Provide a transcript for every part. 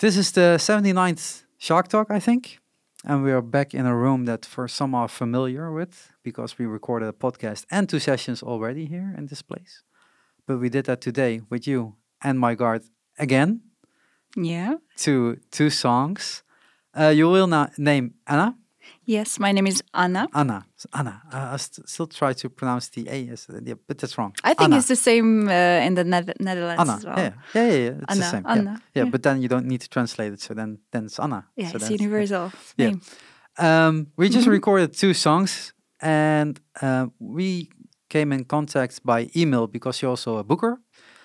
This is the 79th Shark Talk, I think. And we are back in a room that for some are familiar with because we recorded a podcast and two sessions already here in this place. But we did that today with you and my guard again. Yeah. To two songs. Uh, you will na- name Anna. Yes, my name is Anna. Anna. Anna. Uh, I st- still try to pronounce the A, as, uh, yeah, but that's wrong. I think Anna. it's the same uh, in the ne- Netherlands Anna. as well. Yeah, yeah, yeah, yeah. It's Anna, the same. yeah. Anna, Yeah. yeah. but then you don't need to translate it. So then, then it's Anna. Yeah, so it's universal Yeah. name. Um, we just Mhm. recorded two songs, and uh, we came in contact by email because you're also a booker.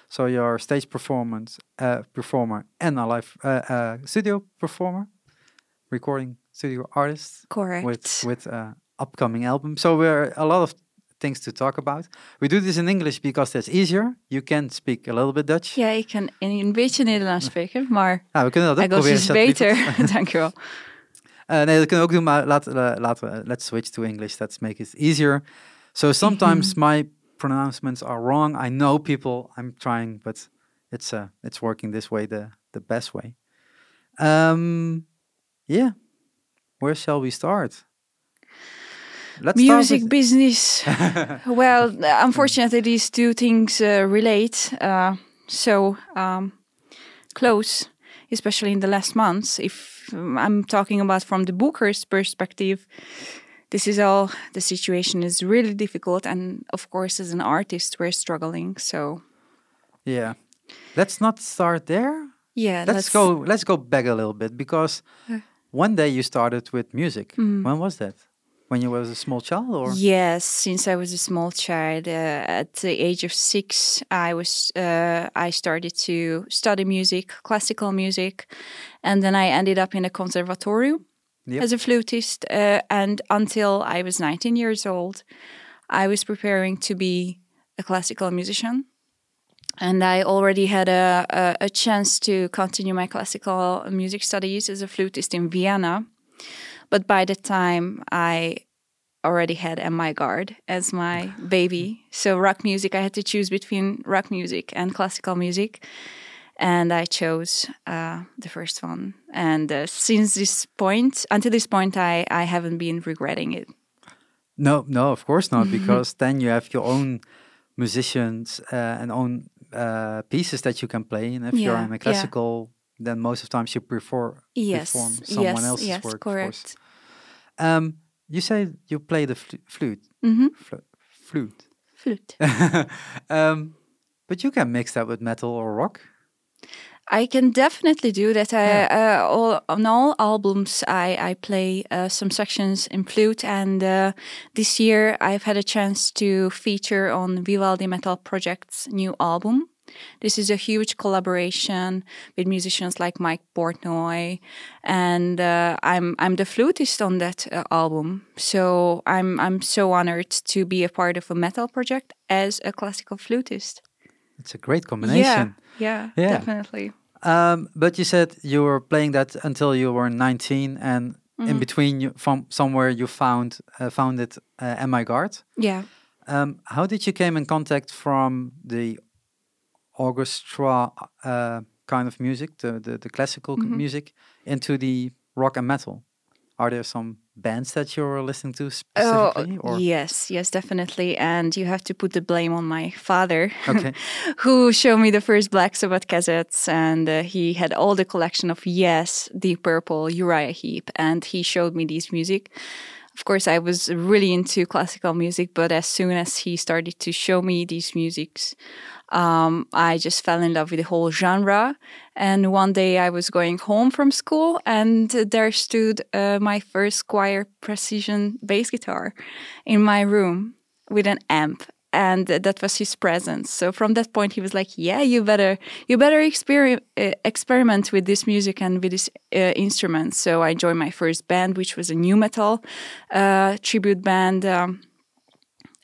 So you're a stage performance uh, performer and a live uh, uh, studio performer, recording studio artist Correct. with with uh, upcoming album. So we're a lot of things to talk about. We do this in English because that's easier. You can speak a little bit Dutch. Ja, ik kan een beetje Nederlands spreken, maar Nou, we kunnen dat ook proberen. Is beter. Dank je wel. Uh, nee, dat kunnen we ook doen, maar laten we, laten we, let's switch to English. Let's make it easier. So sometimes my pronouncements are wrong. I know people. I'm trying, but it's uh, it's working this way the the best way. Um, yeah. Where shall we start? Let's Music start business. well, unfortunately, these two things uh, relate uh, so um, close, especially in the last months. If um, I'm talking about from the booker's perspective, this is all the situation is really difficult, and of course, as an artist, we're struggling. So Yeah. Let's not start there. yeah, Let's, go. Let's go back a little bit because Uh. One day you started with music. Mm. When was that? When you was a small child, or Yes, since I was a small child, uh, at the age of six, I was uh, I started to study music, classical music, and then I ended up in a conservatorium Yep. as a flutist. Uh, and until I was 19 years old, I was preparing to be a classical musician. And I already had a, a, a chance to continue my classical music studies as a flutist in Vienna. But by the time I already had Emma Guard as my baby. So rock music, I had to choose between rock music and classical music. And I chose uh, the first one. And uh, since this point, until this point, I, I haven't been regretting it. No, no, of course not, because then you have your own musicians uh, and own uh, pieces that you can play. And if you're in a yeah. classical, then most of the times you prefer Yes, perform someone yes, else's yes, work. Of course. correct. Um, you say you play the fl- flute, hmm Flu- flute, Flute. um, but you can mix that with metal or rock. I can definitely do that. I, uh, all, on all albums, I, I play uh, some sections in flute, and uh, this year I've had a chance to feature on Vivaldi Metal Project's new album. This is a huge collaboration with musicians like Mike Portnoy, and uh, I'm I'm the flutist on that uh, album. So I'm I'm so honored to be a part of a metal project as a classical flutist. It's a great combination. Yeah, Yeah. definitely. Um, but you said you were playing that until you were 19, and Mm-hmm. in between, you, from somewhere you found uh, founded uh, Am I Guard. Yeah. Um, how did you came in contact from the orchestra uh, kind of music, the the, the classical Mhm. music, into the rock and metal? Are there some bands that you're listening to Oh, specifically? or yes, yes, definitely. And you have to put the blame on my father, okay, who showed me the first Black Sabbath cassettes. And uh, he had all the collection of Yes, Deep Purple, Uriah Heep. And he showed me these music. Of course, I was really into classical music, but as soon as he started to show me these musics, um, I just fell in love with the whole genre. And one day I was going home from school, and there stood uh, my first Squier Precision bass guitar in my room with an amp. And that was his presence. So from that point, he was like, "Yeah, you better, you better exper- uh, experiment with this music and with this uh, instrument." So I joined my first band, which was a new metal uh, tribute band. Um,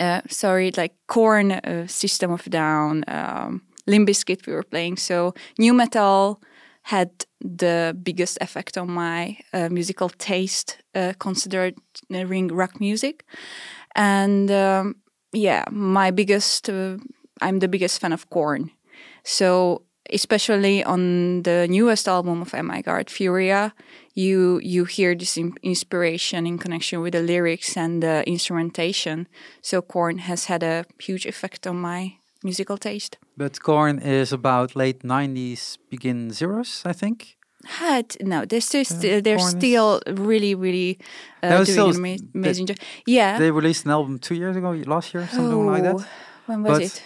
uh, sorry, like Korn, uh, System of Down, um, Limp Bizkit we were playing. So new metal had the biggest effect on my uh, musical taste, uh, considering rock music. And um, yeah, my biggest, uh, I'm the biggest fan of Korn. So especially on the newest album of MI Guard, Furia, you you hear this in- inspiration in connection with the lyrics and the instrumentation. So Korn has had a huge effect on my musical taste. But Korn is about late 90s, begin zeros, I think. Had no, they're still, sti- they're Korn is- still really really uh, doing amazing job. Yeah. They released an album two years ago, last year, something like that. Oh, When was But- it?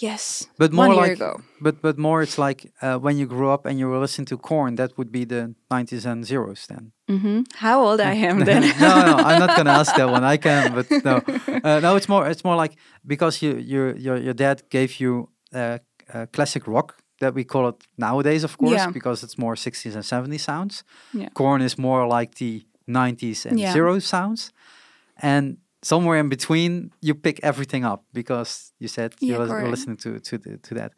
Yes, But more one year like, ago. but but more, it's like uh, when you grew up and you were listening to Korn. that would be the 90s and zeros then. Mm-hmm. How old I am then? no, no, I'm not gonna ask that one. I can, but no, uh, no. It's more, it's more like because you, your, your, your dad gave you uh, uh, classic rock that we call it nowadays, of course, Yeah. because it's more 60s and 70s sounds. Yeah. Is more like the 90s and Yeah. zeros sounds, and somewhere in between, you pick everything up because you said you Yeah, was- were listening to to the, to that.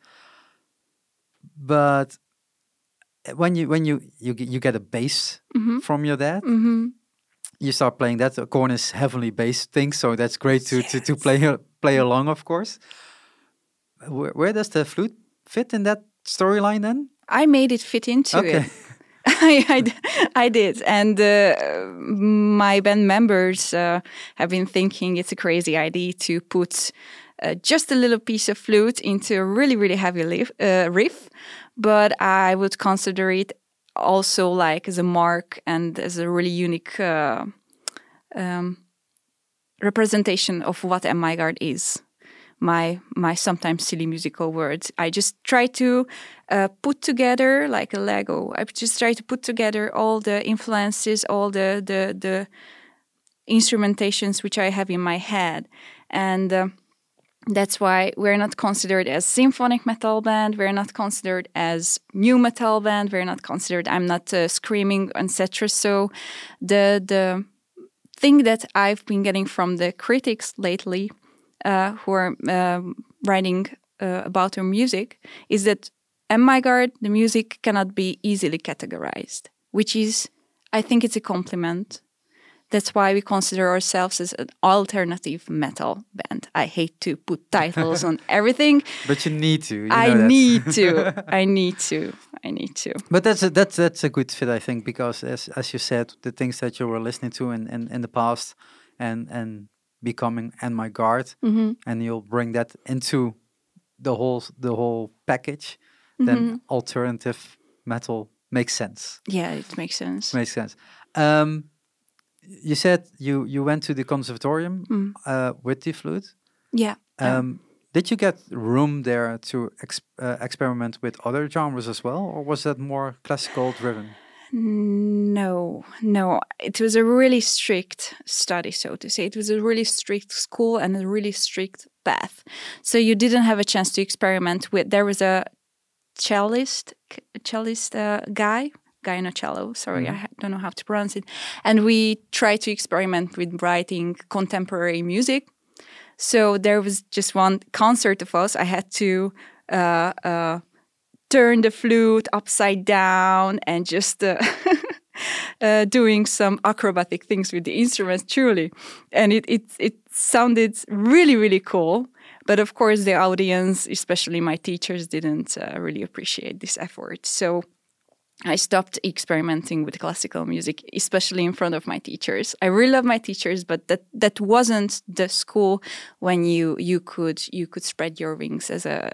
But uh, when you when you you get, you get a bass Mhm. from your dad, hmm you start playing that. The Korn is heavily based thing, so that's great to to, to play play along, of course. Where, where does the flute fit in that storyline then? I made it fit into Okay. it. I, I I did. And uh, my band members uh, have been thinking it's a crazy idea to put uh, just a little piece of flute into a really, really heavy liff, uh, riff. But I would consider it also like as a mark and as a really unique uh, um, representation of what Am I Guard is my my sometimes silly musical words. I just try to uh, put together like a Lego. I just try to put together all the influences, all the the the instrumentations which I have in my head, and. Uh, that's why we're not considered as symphonic metal band. We're not considered as new metal band. We're not considered. I'm not uh, screaming, etc. So, the the thing that I've been getting from the critics lately uh, who are um, writing uh, about our music is that in my guard? The music cannot be easily categorized which is i think it's a compliment. That's why we consider ourselves as an alternative metal band. I hate to put titles on everything. But you need to. You i need to. I need to. I need to. But that's a, that's that's a good fit, I think, because as as you said, the things that you were listening to in in, in the past, and and becoming and my guard, Mhm. and you'll bring that into the whole the whole package, then Mm-hmm. alternative metal makes sense. yeah it makes sense Makes sense. Um, you said you you went to the conservatorium Mm. uh, with the flute. yeah. Um, did you get room there to uh, experiment with other genres as well, or was that more classical driven? No, no. It was a really strict study, so to say. It was a really strict school and a really strict path. So you didn't have a chance to experiment with. There was a cellist, cellist uh, guy, guy cello. Sorry, I don't know how to pronounce it. And we tried to experiment with writing contemporary music. So there was just one concert of us. I had to. Uh, uh, turn the flute upside down and just uh, uh, doing some acrobatic things with the instruments, truly. And it, it, it sounded really, really cool. But of course, the audience, especially my teachers, didn't uh, really appreciate this effort. So I stopped experimenting with classical music, especially in front of my teachers. I really love my teachers, but that, that wasn't the school when you you could you could spread your wings as a,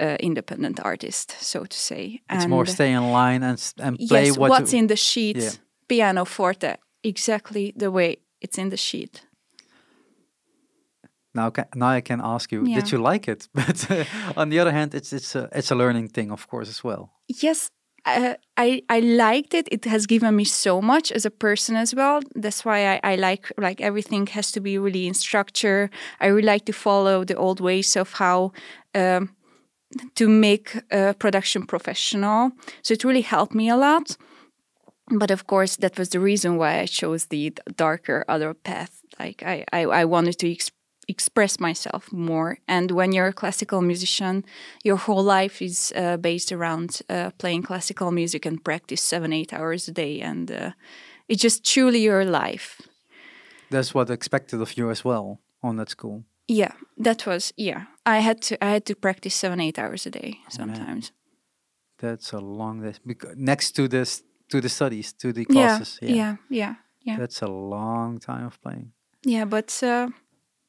a independent artist, so to say. It's more stay in line and and play yes, what what's in the sheet, Yeah. piano forte, exactly the way it's in the sheet. now. Now I can ask you, Yeah. did you like it? But uh, on the other hand, it's it's a it's a learning thing, of course, as well. yes uh, I I liked it. It has given me so much as a person as well. That's why I, I like like everything has to be really in structure. I really like to follow the old ways of how um, to make a production professional. So it really helped me a lot. But of course, that was the reason why I chose the darker other path. Like I I, I wanted to. Ex- express myself more and when you're a classical musician your whole life is uh, based around uh, playing classical music and practice seven eight hours a day and uh, it's just truly your life That's what expected of you as well on that school. yeah that was yeah i had to i had to practice seven eight hours a day Oh, man. sometimes That's a long day. Next to this, to the studies, to the Yeah, classes. yeah, yeah, yeah, That's a long time of playing. yeah. But uh,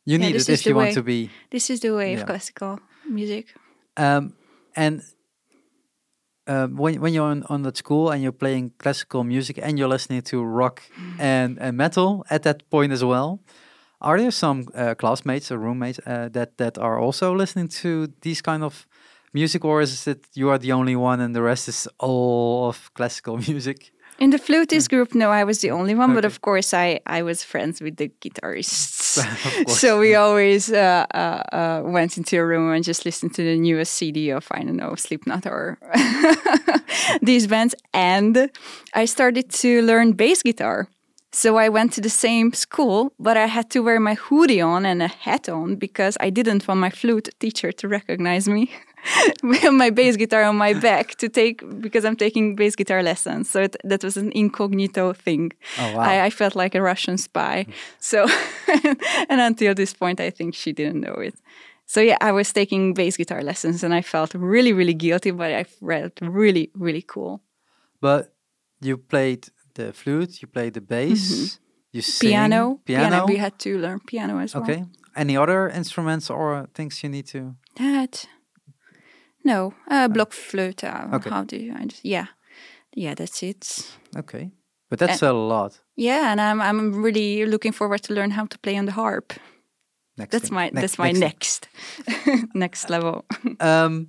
You need this it if you want to be. this is the way Yeah. of classical music. Um, and uh, when when you're on, on that school and you're playing classical music and you're listening to rock and, and metal at that point as well, are there some uh, classmates or roommates uh, that that are also listening to these kind of music, or is it you are the only one and the rest is all of classical music? In the flutist group, no, I was the only one, but of course, I, I was friends with the guitarists. So we always uh, uh, uh, went into a room and just listened to the newest CD of, I don't know, Slipknot or these bands. And I started to learn bass guitar. So I went to the same school, but I had to wear my hoodie on and a hat on because I didn't want my flute teacher to recognize me with my bass guitar on my back to take because I'm taking bass guitar lessons. So it, that was an incognito thing. Oh wow! I, I felt like a Russian spy. Hmm. So, and until this point, I think she didn't know it. So yeah, I was taking bass guitar lessons, and I felt really, really guilty, but I felt really, really cool. but you played the flute, you play the bass, you sing, Mm-hmm. Piano, piano. We had to learn piano as well. okay. Any other instruments or things you need to? That no, uh, block flute. Uh, Okay. How do you? I just, yeah, yeah. That's it. Okay, but that's a lot. Yeah, and I'm I'm really looking forward to learn how to play on the harp. Next That's thing. my Next- that's my thing. next next level. Um,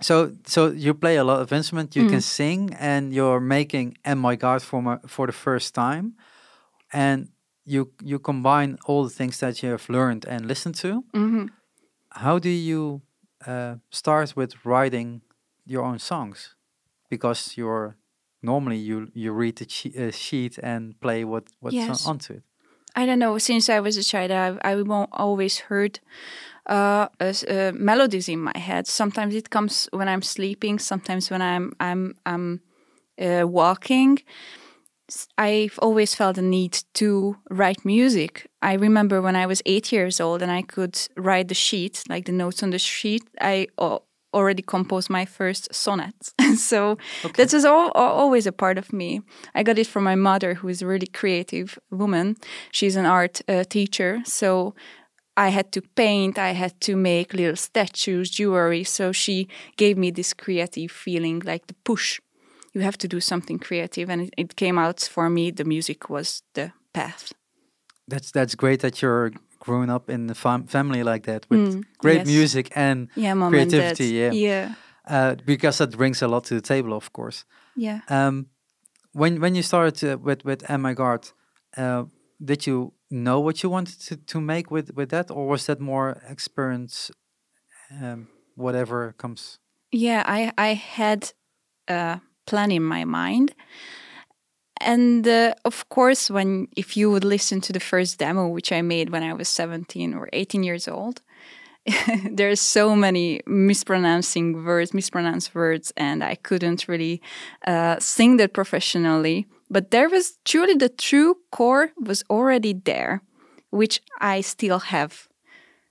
so so you play a lot of instrument. You Mm. can sing, and you're making "And My God" for my, for the first time, and you you combine all the things that you have learned and listened to. hmm How do you uh, start with writing your own songs? Because you're normally you you read the che- uh, sheet and play what what's on- Yes. onto it. I don't know. Since I was a child, I I won't always heard uh, uh, melodies in my head. Sometimes it comes when I'm sleeping. Sometimes when I'm I'm I'm uh, walking. I've always felt the need to write music. I remember when I was eight years old and I could write the sheet, like the notes on the sheet. I uh, already composed my first sonnet. so that was all, al- always a part of me. I got it from my mother, who is a really creative woman. She's an art uh, teacher. So I had to paint, I had to make little statues, jewelry. So she gave me this creative feeling, like the push. You have to do something creative. And it, it came out for me, the music was the path. That's that's great that you're growing up in a fam- family like that with Mm, great yes. music and Yeah, mom and creativity. Yeah, Yeah. Uh, because that brings a lot to the table, of course. Yeah. Um, when when you started uh, with with Am I God, uh, did you know what you wanted to, to make with with that, or was that more experience, um, whatever comes? Yeah, I I had a plan in my mind, and uh, of course, when if you would listen to the first demo which I made when I was seventeen or eighteen years old, there's so many mispronouncing words, mispronounced words, and I couldn't really uh, sing that professionally. But there was truly the true core was already there, which I still have.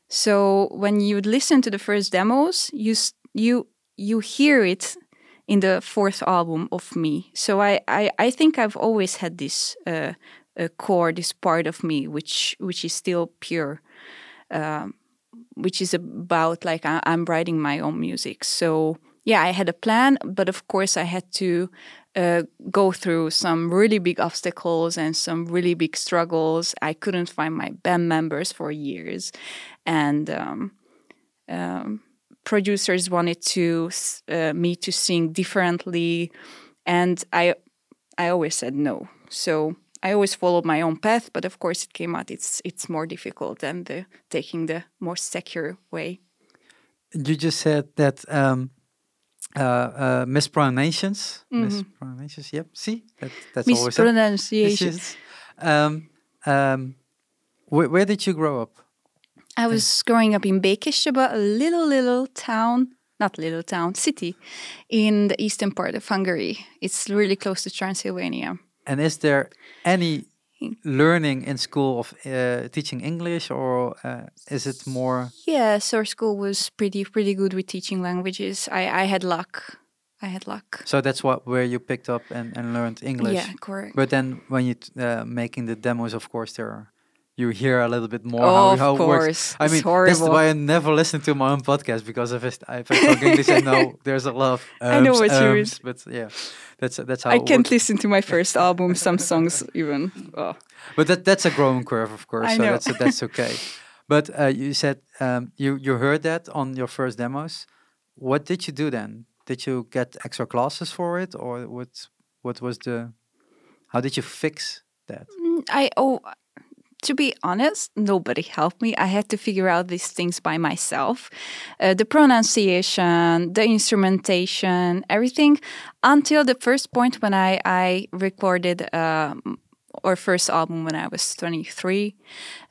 So when you would listen to the first demos, you you you hear it in the fourth album of me. So I I, I think I've always had this uh, uh, core, this part of me, which which is still pure, um, which is about like I, I'm writing my own music. So yeah, I had a plan, but of course I had to uh, go through some really big obstacles and some really big struggles. I couldn't find my band members for years, and um, um, producers wanted to uh, me to sing differently, and I I always said no. So I always followed my own path, but of course it came out it's it's more difficult than the taking the more secure way. You just said that um, uh, uh, mispronunciations. Mhm. Mispronunciations. Yep. See, that, that's always a- Mispronunciation. Yes, yes. Um, um, where, where did you grow up? I was growing up in Békéscsaba, a little little town, not little town, city, in the eastern part of Hungary. It's really close to Transylvania. And is there any learning in school of uh, teaching English, or uh, is it more? Yes, our school was pretty pretty good with teaching languages. I, I had luck I had luck. So that's what where you picked up and, and learned English. Yeah, correct. But then when you uh, making the demos, of course, there are, you hear a little bit more Oh, how, of how it works. I mean, that's why I never listen to my own podcast because if I, if I talk English, I know there's a lot of I know ums, what you mean. But yeah, that's that's how I it can't works. listen to my first album, some songs even. Oh. But that that's a growing curve, of course. I so know. that's that's okay. But uh, you said um, you you heard that on your first demos. What did you do then? Did you get extra classes for it, or what? What was the? How did you fix that? Mm, I oh to be honest, nobody helped me. I had to figure out these things by myself. Uh, the pronunciation, the instrumentation, everything until the first point when I I recorded um, our first album when I was 23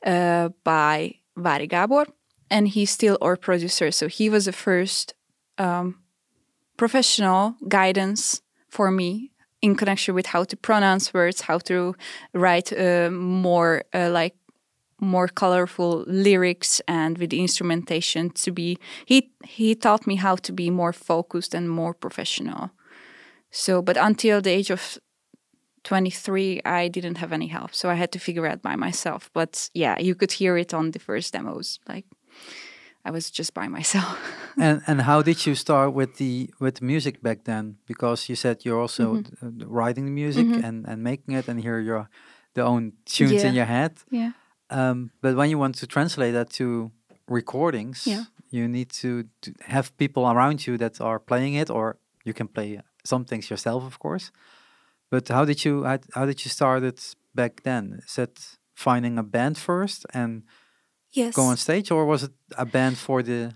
uh, by Vari Gabor, and he's still our producer. So he was the first um, professional guidance for me in connection with how to pronounce words, how to write uh, more uh, like more colorful lyrics and with the instrumentation to be he he taught me how to be more focused and more professional. So but until the age of 23 i didn't have any help. So i had to figure out by myself. But yeah you could hear it on the first demos like i was just by myself and and how did you start with the with music back then? Because you said you're also Mm-hmm. uh, writing the music and and making it, and hear your the own tunes in your head. yeah Um, but when you want to translate that to recordings, Yeah. you need to, to have people around you that are playing it, or you can play some things yourself, of course. But how did you how, how did you start it back then? Is it finding a band first and yes go on stage, or was it a band for the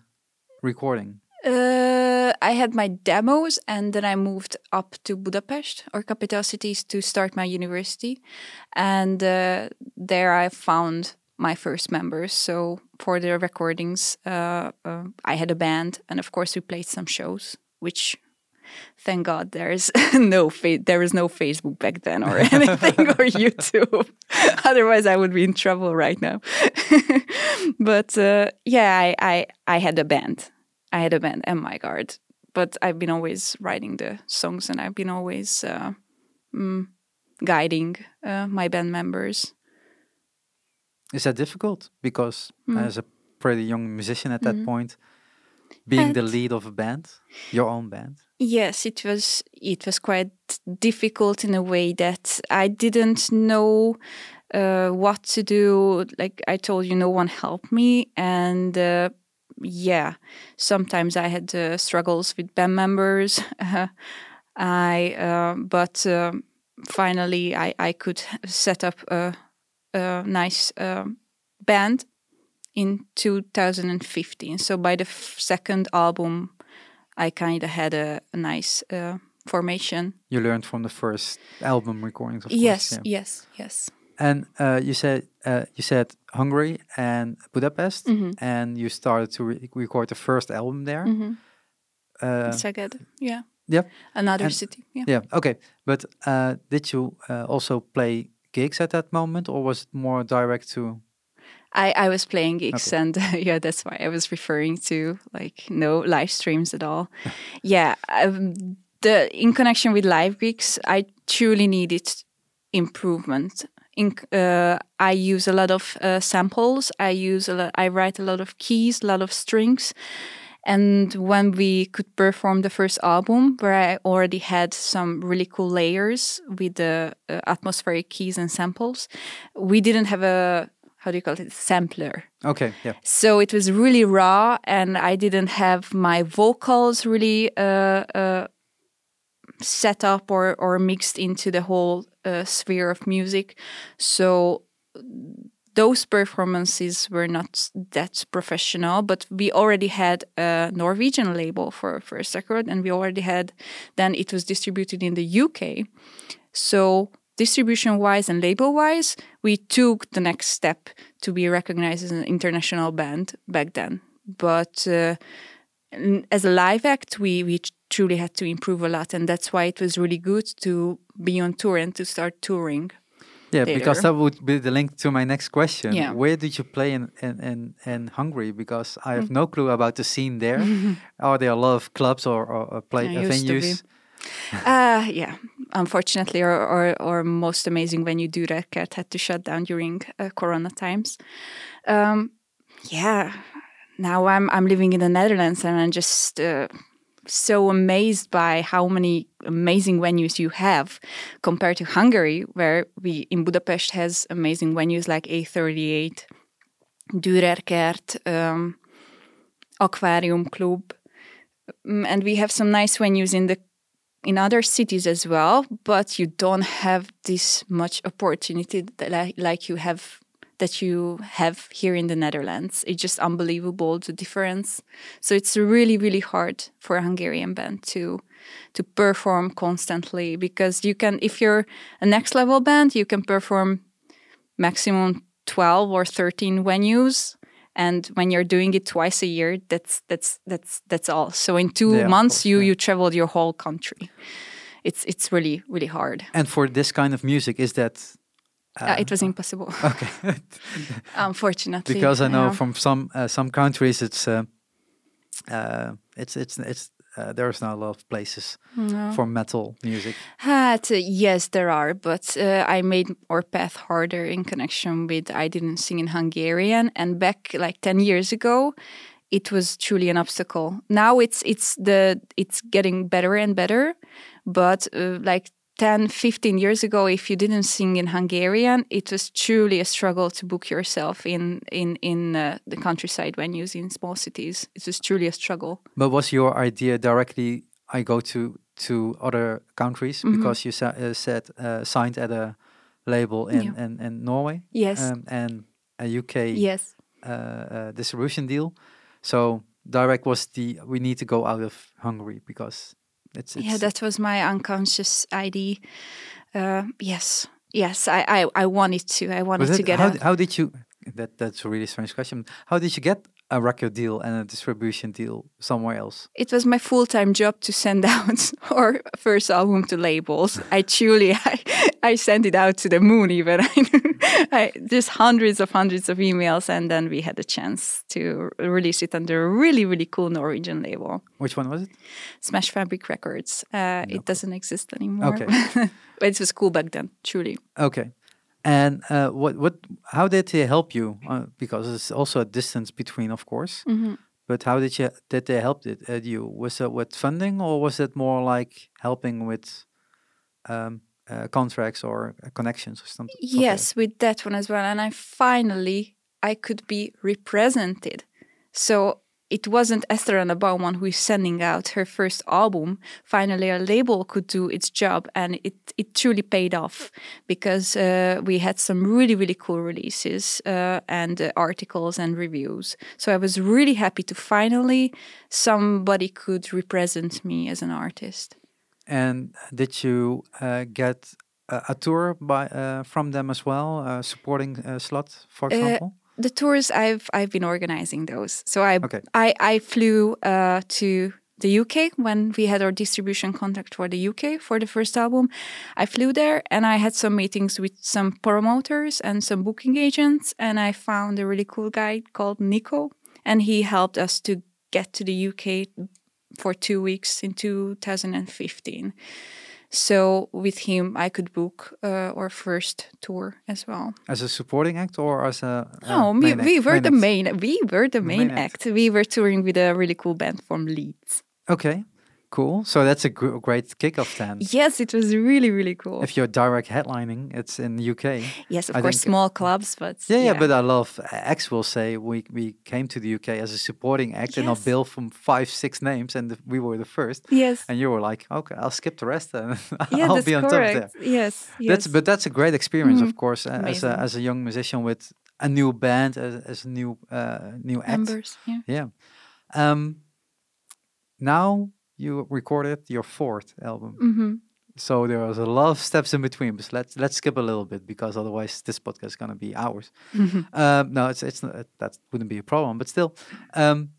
recording? Uh, I had my demos, and then I moved up to Budapest or capital cities to start my university, and uh, there I found my first members. So for the recordings, uh, uh, I had a band, and of course we played some shows, which. Thank God, there's no fa- there was no Facebook back then or anything or YouTube. Otherwise, I would be in trouble right now. but uh, yeah, I, I I had a band, I had a band, and my guard. But I've been always writing the songs, and I've been always uh, mm, guiding uh, my band members. Is that difficult? Because Mm. as a pretty young musician at that Mhm. point, being the lead of a band, your own band. Yes, it was. It was quite difficult in a way that I didn't know uh, what to do. Like I told you, no one helped me, and uh, yeah, sometimes I had uh, struggles with band members. I, uh, but um, finally, I I could set up a, a nice um, band in 2015. So by the f- second album, I kind of had a, a nice uh, formation. You learned from the first album recordings, of yes, course. yeah. yes, yes. And uh, you said uh, you said Hungary and Budapest, Mhm. and you started to re- record the first album there. Mm-hmm. Uh, Szeged, yeah. yep. Another And- city, yeah. yeah, okay. But uh, did you uh, also play gigs at that moment, or was it more direct to? I, I was playing gigs and yeah, that's why I was referring to like no live streams at all. yeah, um, the in connection with live gigs, I truly needed improvement. In, uh, I use a lot of uh, samples. I use a lot. I write a lot of keys, a lot of strings. And when we could perform the first album, where I already had some really cool layers with the uh, atmospheric keys and samples, we didn't have a how do you call it sampler. Okay, yeah. So it was really raw, and I didn't have my vocals really uh, uh, set up or or mixed into the whole uh, sphere of music. So those performances were not that professional, but we already had a Norwegian label for first record, and we already had then it was distributed in the UK. So distribution wise and label wise, we took the next step to be recognized as an international band back then. But uh, as a live act, we we truly had to improve a lot, and that's why it was really good to be on tour and to start touring. Yeah, because that would be the link to my next question. Yeah. Where did you play in, in, in, in Hungary? Because I Mm. have no clue about the scene there. Are there a lot of clubs or, or, or play uh, used to be. venues? Uh, yeah, unfortunately, or, most amazing when you do that cat had to shut down during uh, Corona times. Um, yeah, now I'm I'm living in the Netherlands and I'm just uh, so amazed by how many amazing venues you have compared to Hungary, where we in Budapest has amazing venues like A38, Dürerkert, um, Aquarium Club, um, and we have some nice venues in the in other cities as well. But you don't have this much opportunity that, like you have that you have here in the Netherlands. It's just unbelievable the difference. So it's really really hard for a Hungarian band to to perform constantly because you can if you're a next level band you can perform maximum 12 or 13 venues and when you're doing it twice a year that's that's that's that's all so in two Yeah, months course, you yeah. you traveled your whole country it's it's really really hard And for this kind of music, is that uh, it was impossible okay? unfortunately because I know yeah. from some uh, some countries, it's uh, uh, it's it's it's uh, there's not a lot of places No. for metal music. Uh, yes, there are, but uh, I made our path harder in connection with I didn't sing in Hungarian, and back like ten years ago, it was truly an obstacle. Now it's it's the it's getting better and better, but uh, like 10, 15 years ago, if you didn't sing in Hungarian, it was truly a struggle to book yourself in in in uh, the countryside venues in small cities. It was truly a struggle. But was your idea directly? I go to to other countries Mm-hmm. because you sa- uh, said uh, signed at a label in Yeah. in, in Norway Yes. um, and a UK yes. uh, uh, distribution deal. So direct was the we need to go out of Hungary because it's, it's yeah, that was my unconscious ID. Uh, yes, yes, I, I, I wanted to. I wanted was to get how, out. how did you that that's a really strange question. How did you get a record deal and a distribution deal somewhere else? It was my full time job to send out our first album to labels. I truly, I, I sent it out to the moon. Even I, just hundreds of hundreds of emails, and then we had a chance to release it under a really really cool Norwegian label, Which one was it? Smash Fabric Records. Uh, it doesn't exist anymore. Okay. but it was cool back then. Truly. Okay. And uh, what what how did they help you? Uh, because it's also a distance between, of course. Mm-hmm. But how did you did they help it uh, you? Was it with funding or was it more like helping with um, uh, contracts or uh, connections or something? something Yes, with that one as well. And I finally I could be represented. So it wasn't Esther and the Bauman who is sending out her first album. Finally, a label could do its job, and it it truly paid off because uh, we had some really really cool releases uh, and uh, articles and reviews. So I was really happy to finally somebody could represent me as an artist. And did you uh, get a, tour by uh, from them as well, uh, supporting uh, Slot, for example? The tours I've I've been organizing those. So I Okay. I, I flew uh, to the UK when we had our distribution contract for the UK for the first album. I flew there and I had some meetings with some promoters and some booking agents and I found a really cool guy called Nico and he helped us to get to the UK for 2 weeks in 2015. So with him I could book uh, our first tour as well. as a supporting act or as a uh, No, we, main we act- were the act? main. We were the main, Main act. act. We were touring with a really cool band from Leeds. Okay, cool. So that's a gr- great kickoff then. Yes, it was really really cool. If you're direct headlining, it's in the UK. yes, of I course, think- small clubs, but Yeah, yeah, but I love X will say we we came to the UK as a supporting act and I'll bill from five six names and the, we were the first yes, and you were like okay I'll skip the rest and yeah, I'll be on top there. correct. Yes, yes. That's but that's a great experience of Mhm. course uh, as a as a young musician with a new band as, as a new uh, new act. members. Yeah. Yeah. Um. Now you recorded your fourth album. hmm So there was a lot of steps in between, but let's let's skip a little bit because otherwise this podcast is gonna be hours. um, no, it's it's not, that wouldn't be a problem, but still, um,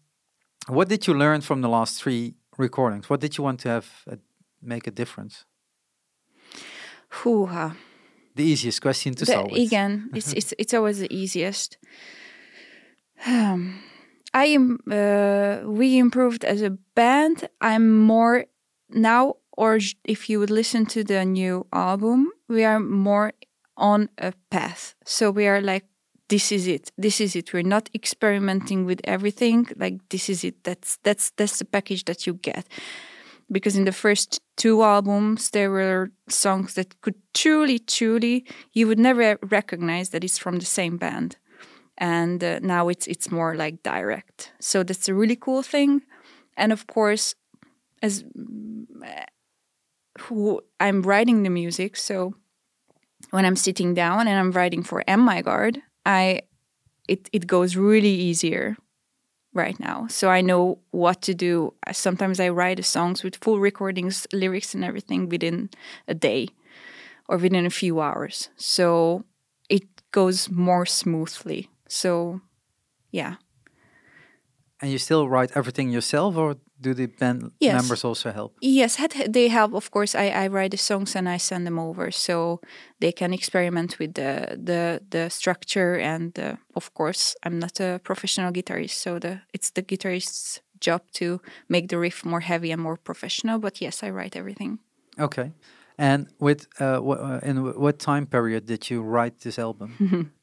what did you learn from the last three recordings? What did you want to have uh, make a difference? Hoo-ha. The easiest question to The- start again, it's it's it's always the easiest. Um, I am. Uh, we improved as a band. I'm more now or if you would listen to the new album, we are more on a path. So we are like, this is it. This is it. We're not experimenting with everything. Like this is it. That's that's that's the package that you get. Because in the first two albums, there were songs that could truly, truly, you would never recognize that it's from the same band and uh, now it's it's more like direct. So that's a really cool thing. And of course as who i'm writing the music so when i'm sitting down and i'm writing for m my guard i it, it goes really easier right now. So i know what to do. Sometimes i write songs with full recordings lyrics and everything within a day or within a few hours. So it goes more smoothly so, yeah. And you still write everything yourself, or do the band Yes. members also help? Yes, they help. Of course, I, I write the songs and I send them over, so they can experiment with the the the structure. And uh, of course, I'm not a professional guitarist, so the it's the guitarist's job to make the riff more heavy and more professional. But yes, I write everything. Okay. And with uh, uh, in wh- what time period did you write this album?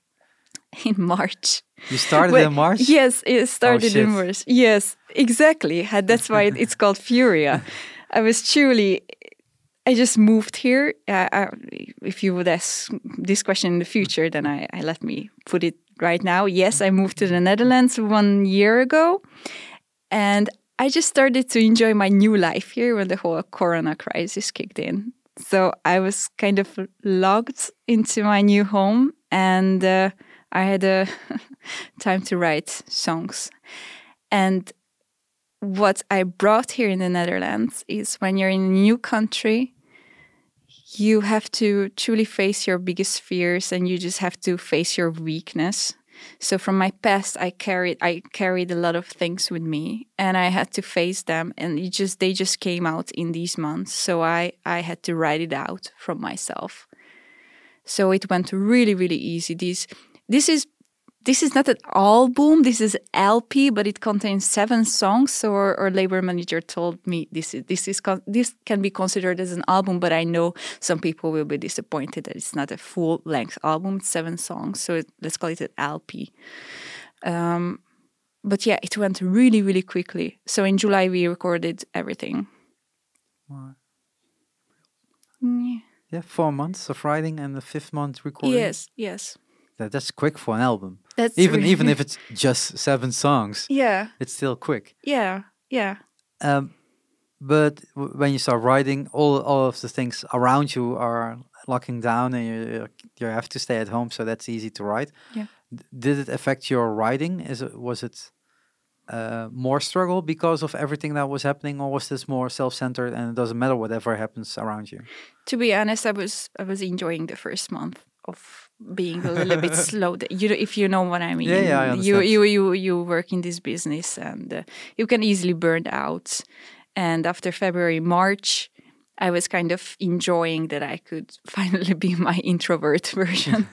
In March. You started Wait, in March. Yes, it started in. March. Yes, exactly. That's why it's called Furia. I was truly. I just moved here. Uh, I, if you would ask this question in the future, then I, I let me put it right now. Yes, I moved to the Netherlands one year ago, and I just started to enjoy my new life here when the whole Corona crisis kicked in. So I was kind of logged into my new home, and uh, I had a time to write songs. And what I brought here in the Netherlands is when you're in a new country, you have to truly face your biggest fears and you just have to face your weakness. So from my past I carried I carried a lot of things with me and I had to face them and it just they just came out in these months. So I I had to write it out from myself. So it went really really easy. This this is this is not an album this is lp but it contains seven songs. So our, our labor manager told me this is this is this can be considered as an album but i know some people will be disappointed that it's not a full length album it's seven songs. So it, let's call it an lp um, but yeah it went really really quickly. So in july we recorded everything. Wow. Yeah, four months of writing and the fifth month recording. yes yes That, that's quick for an album. that's Even really- even if it's just seven songs, yeah it's still quick. yeah yeah Um, but w- when you start writing, all all of the things around you are locking down, and you you have to stay at home, so that's easy to write. Yeah. D- did it affect your writing? Is it was it uh, more struggle because of everything that was happening, or was this more self-centered and it doesn't matter whatever happens around you? to be honest, I was I was enjoying the first month of being a little bit slow. You if you know what I mean. Yeah, yeah, I You you you you work in this business and uh, you can easily burn out. And after February, March, I was kind of enjoying that I could finally be my introvert version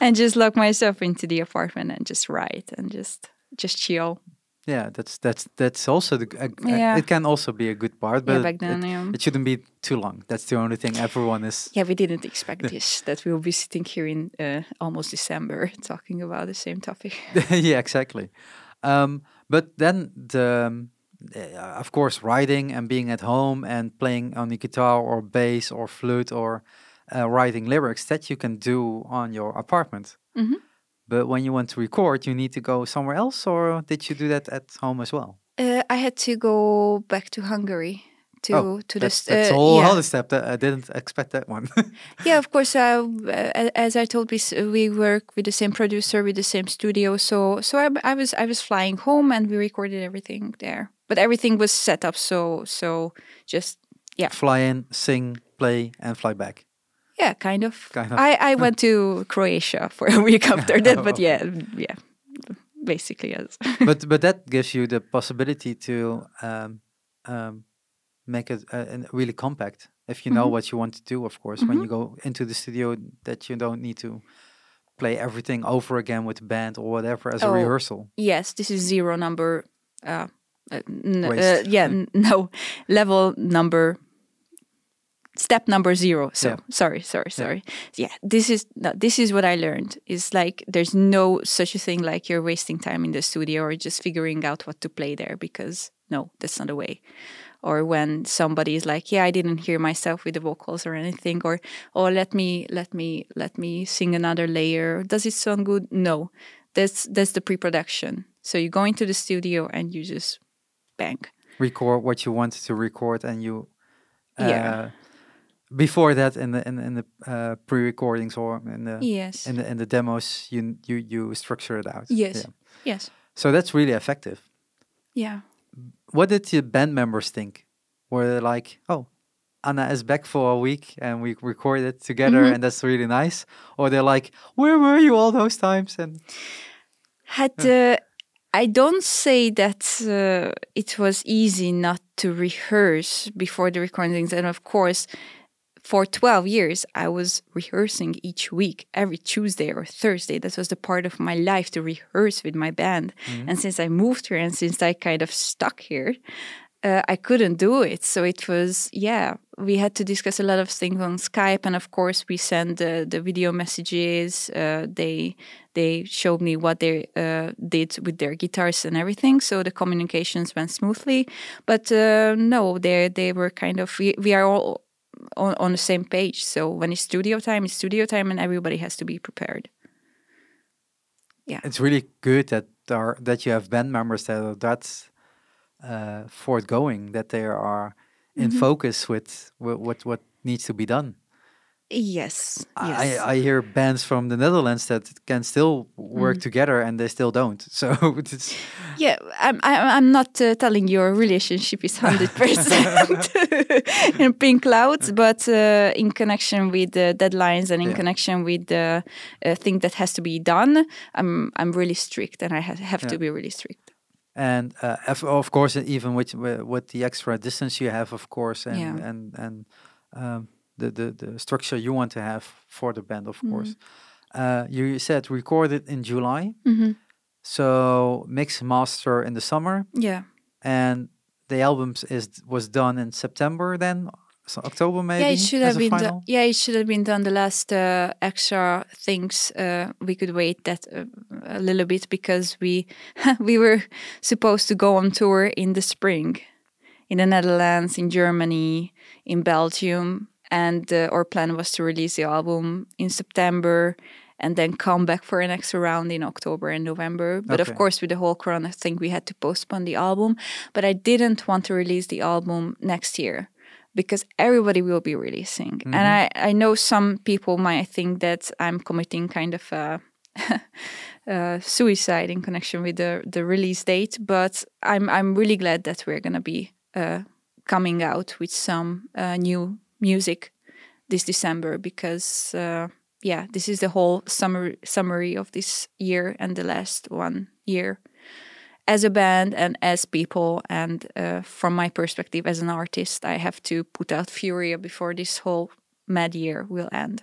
and just lock myself into the apartment and just write and just just chill. Yeah, that's that's that's also the. g- a g- a- Yeah. It can also be a good part, but yeah, then. it, yeah. it shouldn't be too long. That's the only thing everyone is. Yeah, we didn't expect this that we will be sitting here in uh, almost December talking about the same topic. yeah, exactly. Um, but then the, um, uh, of course, writing and being at home and playing on the guitar or bass or flute or uh, writing lyrics that you can do on your apartment. Mhm. But when you want to record, you need to go somewhere else, or did you do that at home as well? Uh, I had to go back to Hungary to Oh, to the That's, st- that's a uh, whole yeah. other step. That I didn't expect that one. yeah, of course. Uh, uh, as I told, we we work with the same producer, with the same studio. So so I, I was I was flying home and we recorded everything there. But everything was set up so so just yeah. fly in, sing, play, and fly back. Yeah, kind of. Kind of. I I went to Croatia for a week after that, but yeah, yeah, basically yes. but but that gives you the possibility to um, um, make it uh, really compact if you know Mhm. what you want to do. Of course, when you go into the studio, that you don't need to play everything over again with the band or whatever as a Oh, rehearsal. yes, this is zero number. Uh, uh, uh, yeah, no level number step number zero. So Yeah. sorry, sorry, sorry. Yeah, this is no, this is what I learned. Is like there's no such a thing like you're wasting time in the studio or just figuring out what to play there because no, that's not the way. Or when somebody is like, yeah, I didn't hear myself with the vocals or anything, or oh, let me let me let me sing another layer. Does it sound good? No, that's that's the pre-production. So you go into the studio and you just bang. record what you want to record and you uh, Yeah. Before that in the in, the- in the uh, pre-recordings or in the Yes. in the in the demos you you you structure it out Yes. Yeah. Yes. so that's really effective Yeah. what did the band members think were they like oh Anna is back for a week and we recorded together Mhm. and that's really nice or they're like where were you all those times and had uh, I don't say that uh, it was easy not to rehearse before the recordings, and of course, for 12 years, I was rehearsing each week, every Tuesday or Thursday. That was the part of my life to rehearse with my band. And since I moved here and since I kind of stuck here, uh, I couldn't do it. So it was, yeah, we had to discuss a lot of things on Skype, and of course, we sent uh, the video messages. Uh, they they showed me what they uh, did with their guitars and everything, so the communications went smoothly. But uh, no, they they were kind of we, we are all on, on the same page. So when it's studio time, it's studio time, and everybody has to be prepared. Yeah, it's really good that are, that you have band members that are that uh, forthgoing that they are in Mm-hmm. focus with wh- what what needs to be done. Yes, yes. I, I hear bands from the Netherlands that can still work Mm. together and they still don't. So it's Yeah, I'm. I'm, not uh, telling your relationship is hundred percent in pink clouds, but uh, in connection with the deadlines and in Yeah. connection with the uh, thing that has to be done, I'm I'm really strict, and I ha- have to be really strict. and uh, of, course even with wi- with the extra distance you have, of course, and Yeah. and and um, the, the the structure you want to have for the band, of course. Uh, you said recorded in July, hmm so mix master in the summer, Yeah, and the albums is was done in September. Then so October maybe. yeah. It should have been. final? Do- yeah, it should have been done. The last uh, extra things uh, we could wait that uh, a little bit because we we were supposed to go on tour in the spring, in the Netherlands, in Germany, in Belgium, and uh, our plan was to release the album in September. And then come back for an extra round in October and November. But Okay. of course, with the whole Corona thing, we had to postpone the album. But I didn't want to release the album next year because everybody will be releasing. And I, I know some people might think that I'm committing kind of a, uh, suicide in connection with the, the release date, but I'm I'm really glad that we're gonna be uh, coming out with some uh, new music this December because uh, yeah, this is the whole summary summary of this year and the last one year as a band and as people and uh, from my perspective as an artist i have to put out furia before this whole mad year will end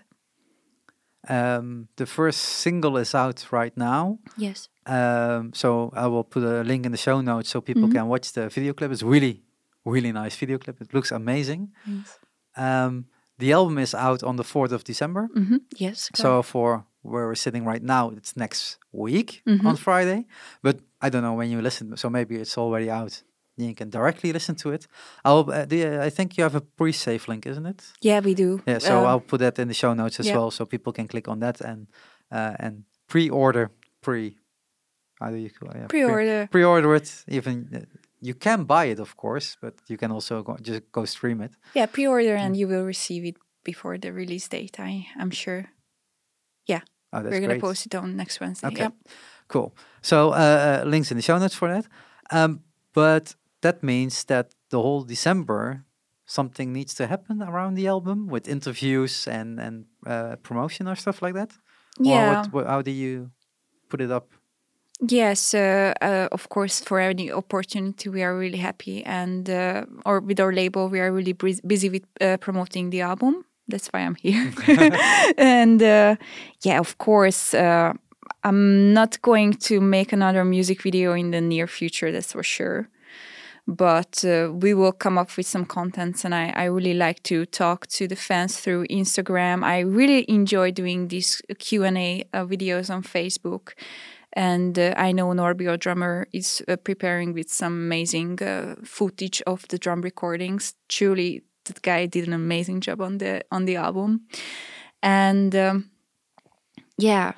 Um, the first single is out right now. yes Um, so I will put a link in the show notes so people Mhm. can watch the video clip. It's really, really nice video clip. It looks amazing. Um, the album is out on the 4th of December. hmm yes So for where we're sitting right now, it's next week Mhm. on Friday. But I don't know when you listen, so maybe it's already out. You can directly listen to it. I'll. Uh, the, I think you have a pre-save link, isn't it? yeah we do Yeah. So Um, I'll put that in the show notes as yeah. well, so people can click on that and uh, and pre-order pre. How do you call it? Yeah, pre- pre-order pre-order it. Even uh, you can buy it, of course, but you can also go, just go stream it. yeah pre-order and you will receive it before the release date i i'm sure Yeah. Oh, that's we're gonna great. post it on next wednesday Okay. yeah Cool. So uh, uh, links in the show notes for that. Um, but that means that the whole December something needs to happen around the album with interviews and and uh, promotion or stuff like that. Or yeah what, what, how do you put it up? Yes, uh, uh, of course, for any opportunity, we are really happy. And, uh, or with our label, we are really busy with uh, promoting the album. That's why I'm here. and uh, yeah, of course, uh, I'm not going to make another music video in the near future, that's for sure. but we will come up with some contents and I, I really like to talk to the fans through instagram i really enjoy doing these q&a uh, videos on facebook and uh, i know norby our drummer is uh, preparing with some amazing uh, footage of the drum recordings truly that guy did an amazing job on the on the album and um, yeah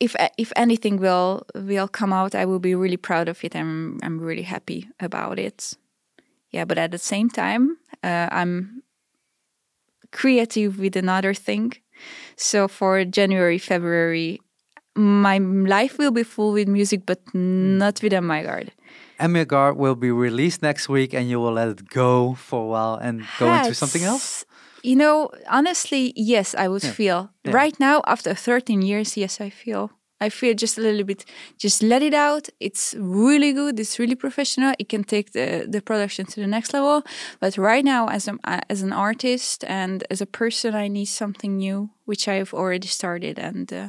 if if anything will will come out, I will be really proud of it. I'm I'm really happy about it. Yeah, but at the same time, uh, I'm creative with another thing. So for January, February, my life will be full with music, but not with Ann My Guard. Emmaegard will be released next week, and you will let it go for a while and go into something else. You know, honestly, yes, I would yeah. feel yeah. right now after 13 years. Yes, I feel. I feel just a little bit. Just let it out. It's really good. It's really professional. It can take the the production to the next level. But right now, as a as an artist and as a person, I need something new, which I've already started, and uh,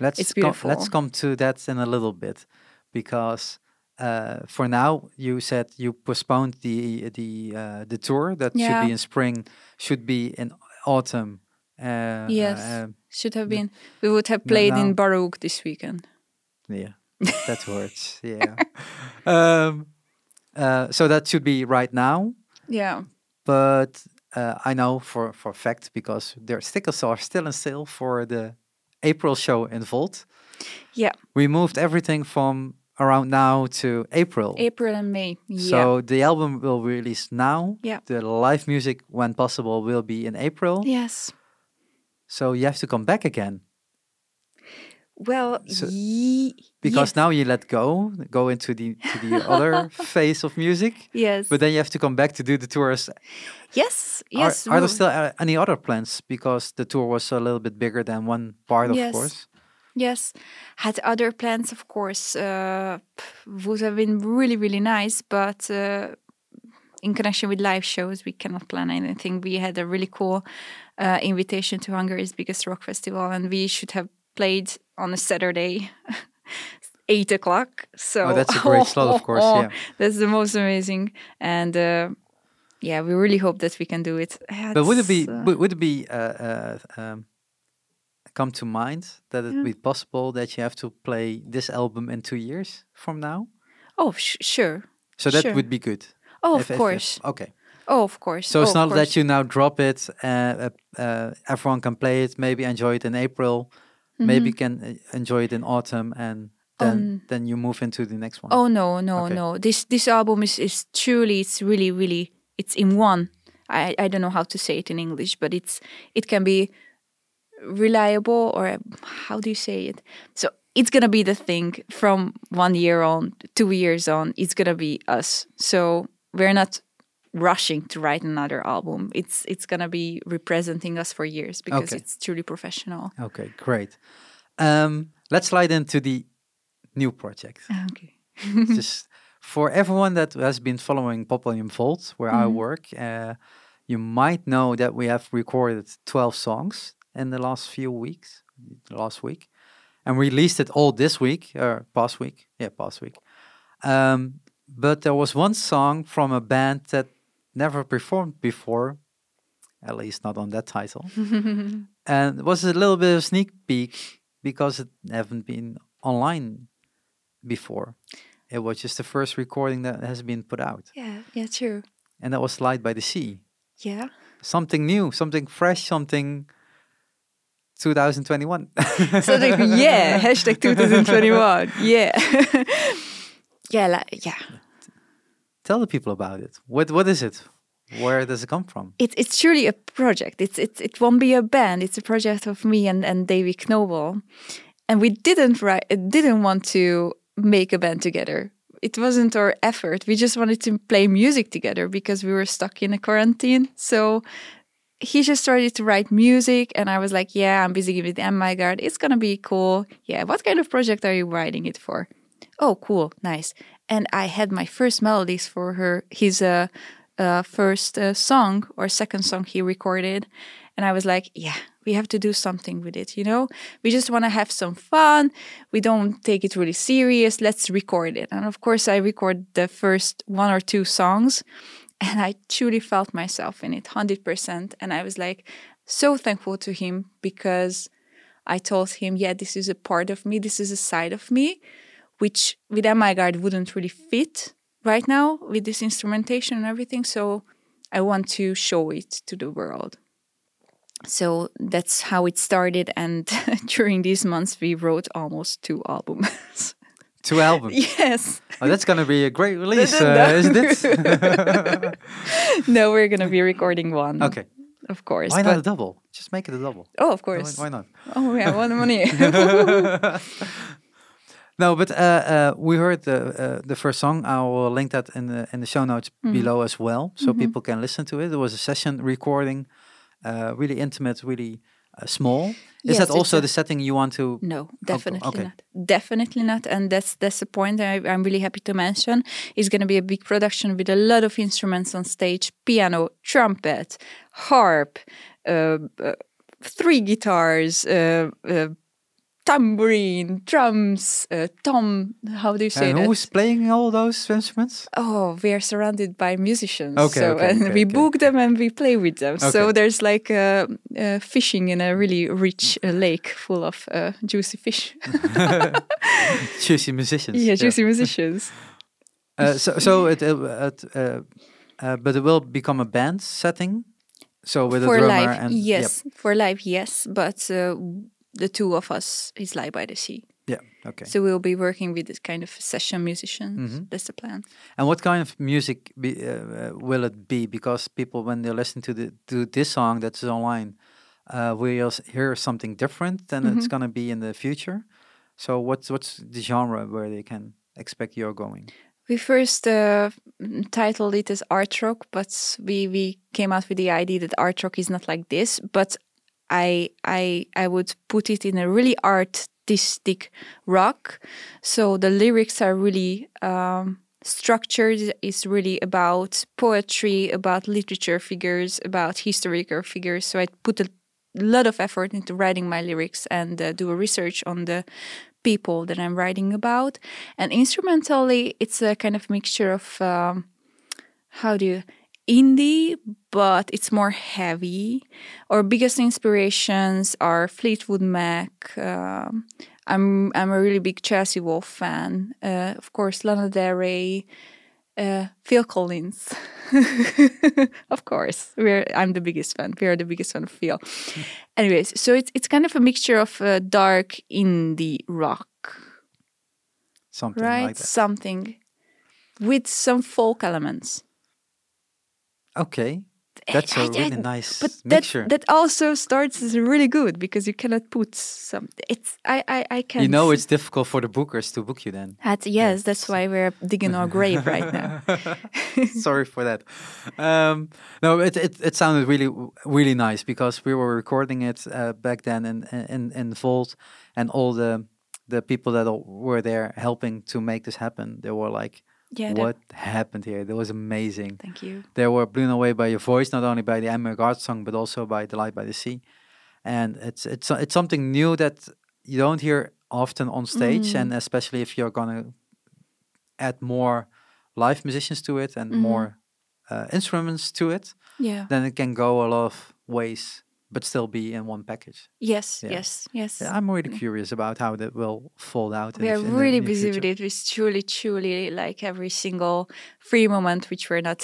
let's it's beautiful. let's come to that in a little bit, because uh, for now, you said you postponed the the uh, the tour that yeah. should be in spring, should be in autumn. Uh, yes, uh, should have been. We would have played in Baroeg this weekend. Yeah, that hurts. Yeah. um, uh, so that should be right now. Yeah. But I know for for fact because their stickers are still in sale for the April show in Volt. Yeah. We moved everything from around now to April. April and May. Yeah. So the album will release now. Yeah. The live music, when possible, will be in April. Yes. So you have to come back again. Well, so, because yes. now you let go, go into the to the other phase of music. Yes. But then you have to come back to do the tours. Yes. Yes. Are, are there still uh, any other plans? Because the tour was a little bit bigger than one part, of yes. course. Yes, had other plans, of course, uh, would have been really, really nice. But uh, in connection with live shows, we cannot plan anything. We had a really cool uh, invitation to Hungary's biggest rock festival, and we should have played on a Saturday. Eight o'clock. So oh, that's a great slot, of course. Yeah, that's the most amazing, and uh, yeah, we really hope that we can do it. but would it be uh, would it be uh, um, come to mind that it would be possible that you have to play this album in two years from now? Oh, sh- sure. So that sure. would be good. Oh, of course. If, okay. Oh, of course. So oh, it's not that you now drop it. Uh, uh, uh, everyone can play it. Maybe enjoy it in April. Mm-hmm. Maybe can uh, enjoy it in autumn, and then um, then you move into the next one. Oh no, no, okay. no. This this album is is truly it's really really it's in one. I I don't know how to say it in English, but it's it can be reliable or how do you say it? So it's gonna be the thing from one year on, two years on. It's gonna be us. So we're not rushing to write another album. It's it's gonna be representing us for years because okay. it's truly professional. Okay, great. Um, let's slide into the new project. Okay. Just for everyone that has been following Poppodium Volt, where mm -hmm. I mm-hmm. work, uh, you might know that we have recorded 12 songs in the last few weeks, last week, and released it all this week or past week. Yeah, past week. Um, but there was one song from a band that never performed before, at least not on that title, and it was a little bit of sneak peek because it haven't been online before. It was just the first recording that has been put out. Yeah, yeah, true. And that was Slide by the Sea. Yeah. Something new, something fresh, something 2021. so like, yeah, hashtag 2021. Yeah. yeah, like, yeah. Tell the people about it. What what is it? Where does it come from? It's it's truly a project. It's it's it won't be a band. It's a project of me and and David Knobel, and we didn't write. Didn't want to make a band together. It wasn't our effort. We just wanted to play music together because we were stuck in a quarantine. So he just started to write music and I was like, yeah, I'm busy with Ann My Guard. It's going to be cool. Yeah, what kind of project are you writing it for? Oh, cool. Nice. And I had my first melodies for her, his uh, uh, first uh, song or second song he recorded. And I was like, yeah, we have to do something with it, you know? We just want to have some fun. We don't take it really serious. Let's record it. And of course, I record the first one or two songs and I truly felt myself in it 100%. And I was like so thankful to him because I told him, yeah, this is a part of me, this is a side of me, which with My Guard wouldn't really fit right now with this instrumentation and everything. So I want to show it to the world. So that's how it started. And during these months, we wrote almost two albums. Two albums? yes. Oh, that's going to be a great release, uh, isn't it? no, we're going to be recording one. Okay. Of course. Why not a double? Just make it a double. Oh, of course. Why, why not? Oh, yeah, one money. No, but uh, uh, we heard the uh, the first song. I will link that in the in the show notes Mhm. below as well, so Mhm. people can listen to it. It was a session recording, uh, really intimate, really uh, small. Is Yes, that also the setting you want to? No, definitely okay. not. Definitely not. And that's that's the point I, I'm really happy to mention. It's going to be a big production with a lot of instruments on stage: piano, trumpet, harp, uh, uh, three guitars, uh, uh, tambourine, drums, uh, tom. How do you say And that? who's playing all those instruments? Oh, we are surrounded by musicians. Okay, so, okay, and okay, we book them and we play with them. So there's like uh, uh, fishing in a really rich uh, lake full of uh, juicy fish. Juicy musicians. yeah, juicy musicians. Uh, so, so it, uh, it uh, uh, but it will become a band setting. So with for a drummer live, and yes. For live, yes. But uh, the two of us is live by the sea. Yeah. Okay. So we'll be working with this kind of session musicians. Mhm. That's the plan. And what kind of music be, uh, uh, will it be? Because people, when they listen to the to this song that's online, uh, will hear something different than it's Mhm. gonna be in the future. So what's what's the genre where they can expect you're going? We first uh, titled it as art rock, but we we came out with the idea that art rock is not like this. But I I I would put it in a really artistic rock. So the lyrics are really um, structured. It's really about poetry, about literature figures, about historical figures. So I put a lot of effort into writing my lyrics and uh, do a research on the people that I'm writing about. And instrumentally, it's a kind of mixture of um, how do you indie, but it's more heavy. Our biggest inspirations are Fleetwood Mac. Um, I'm I'm a really big Chelsea Wolfe fan. Uh, of course, Lana Del Rey, uh, Phil Collins. of course, we're I'm the biggest fan. We are the biggest fan of Phil. Anyways, so it's it's kind of a mixture of uh, dark indie rock, Something right? like that. Something with some folk elements. Okay, that's a I- really nice But mixture. that that also starts as really good because you cannot put some. It's I I I can. you know, it's difficult for the bookers to book you then. That, yes, that's why we're digging our grave right now. Sorry for that. Um, no, it, it it sounded really really nice because we were recording it uh, back then in in in Volt, and all the the people that were there helping to make this happen. They were like, Yeah. "What happened here? That was amazing." thank you. They were blown away by your voice, not only by the Ann My Guard song, but also by the Light by the Sea. And it's it's it's something new that you don't hear often on stage, Mm. and especially if you're gonna add more live musicians to it and Mhm. more uh, instruments to it, Yeah. then it can go a lot of ways, but still be in one package. Yes. Yeah. Yes. Yes. Yeah, I'm really mm. curious about how that will fold out. we are really busy future. with it. It's truly, truly like every single free moment which we're not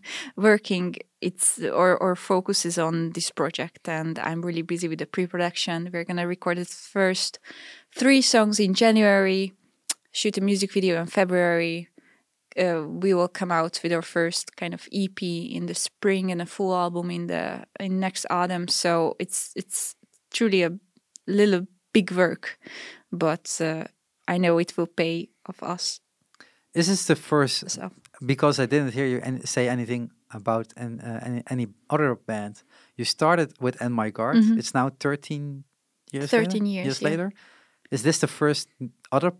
working. It's or or focus is on this project, and I'm really busy with the pre-production. We're gonna record the first three songs in January, shoot a music video in February. Uh, we will come out with our first kind of EP in the spring and a full album in the in next autumn. So it's it's truly a little big work, but uh, I know it will pay of us. Is this the first So because I didn't hear you an- say anything about an, uh, any, any other band. You started with Ann My Guard. Mhm. It's now 13 years 13 later? years, yeah. later. Is this the first other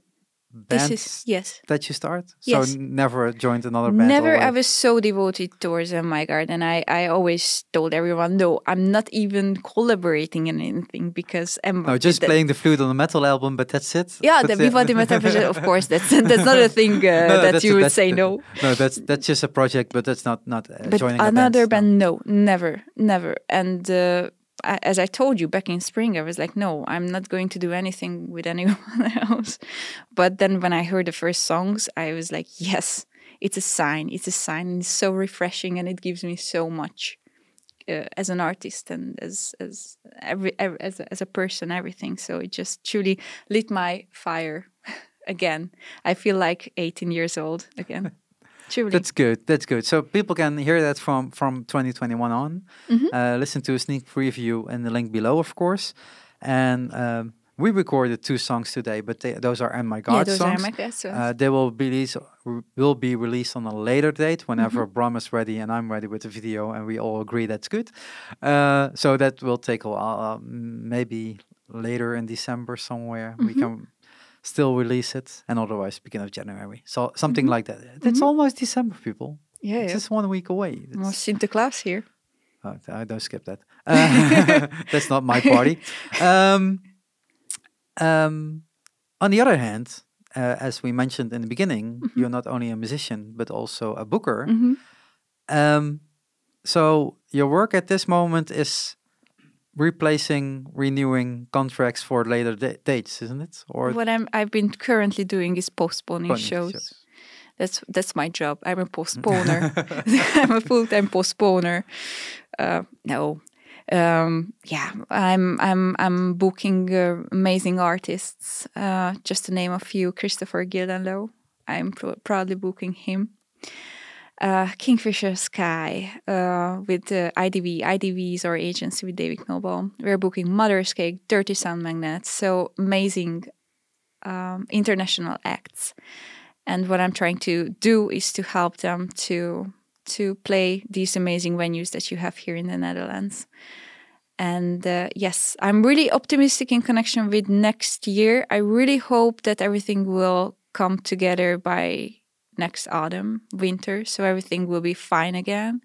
This is yes. that you start? Yes. So never joined another band. Never. I was so devoted towards uh, my garden. I, I always told everyone, no, I'm not even collaborating in anything because I'm No, just that- playing the flute on a metal album, but that's it. Yeah, the. Viva di Metavision, of course. That's that's not a thing uh, No, that you would say no. No, that's that's just a project, but that's not not uh, But joining a another band. band, no, never, never. And uh, As I told you back in spring, I was like, no, I'm not going to do anything with anyone else. But then when I heard the first songs, I was like, yes, it's a sign. It's a sign. It's so refreshing, and it gives me so much uh, as an artist and as as every, every as a, as a person, everything. So it just truly lit my fire again. I feel like 18 years old again. That's good. That's good. So people can hear that from from 2021 on. Mm-hmm. Uh, listen to a sneak preview in the link below, of course. And um, we recorded two songs today, but they, those are "And My God" yeah, those songs. are my guests. so- Uh, they will be release, r- will be released on a later date whenever Mm-hmm. Bram is ready and I'm ready with the video and we all agree that's good. Uh, so that will take a while, uh, maybe later in December somewhere we Mm-hmm. can still release it, and otherwise beginning of January. So something Mm-hmm. like that. That's almost December, people. yeah, It's yeah. just one week away. Well, It's- Sinterklaas here. Oh, I don't skip that. Uh, that's not my party. Um, um, on the other hand, uh, as we mentioned in the beginning, you're not only a musician but also a booker. Mhm. Um, so your work at this moment is replacing, renewing contracts for later da- dates, isn't it? Or What I'm I've been currently doing is postponing Postponing shows. shows. That's that's my job. I'm a postponer. I'm a full time postponer. Uh, no. Um, yeah, I'm I'm I'm booking uh, amazing artists. Uh, just to name a few, Kristoffer Gildenlöw. I'm pr- proudly booking him. Uh, Kingfisher Sky uh, with uh, IDV. IDV is our agency with David Noble. We're booking Mother's Cake, Dirty Sound Magnets. So amazing um, international acts. And what I'm trying to do is to help them to to play these amazing venues that you have here in the Netherlands. And uh, yes, I'm really optimistic in connection with next year. I really hope that everything will come together by next autumn, winter, so everything will be fine again.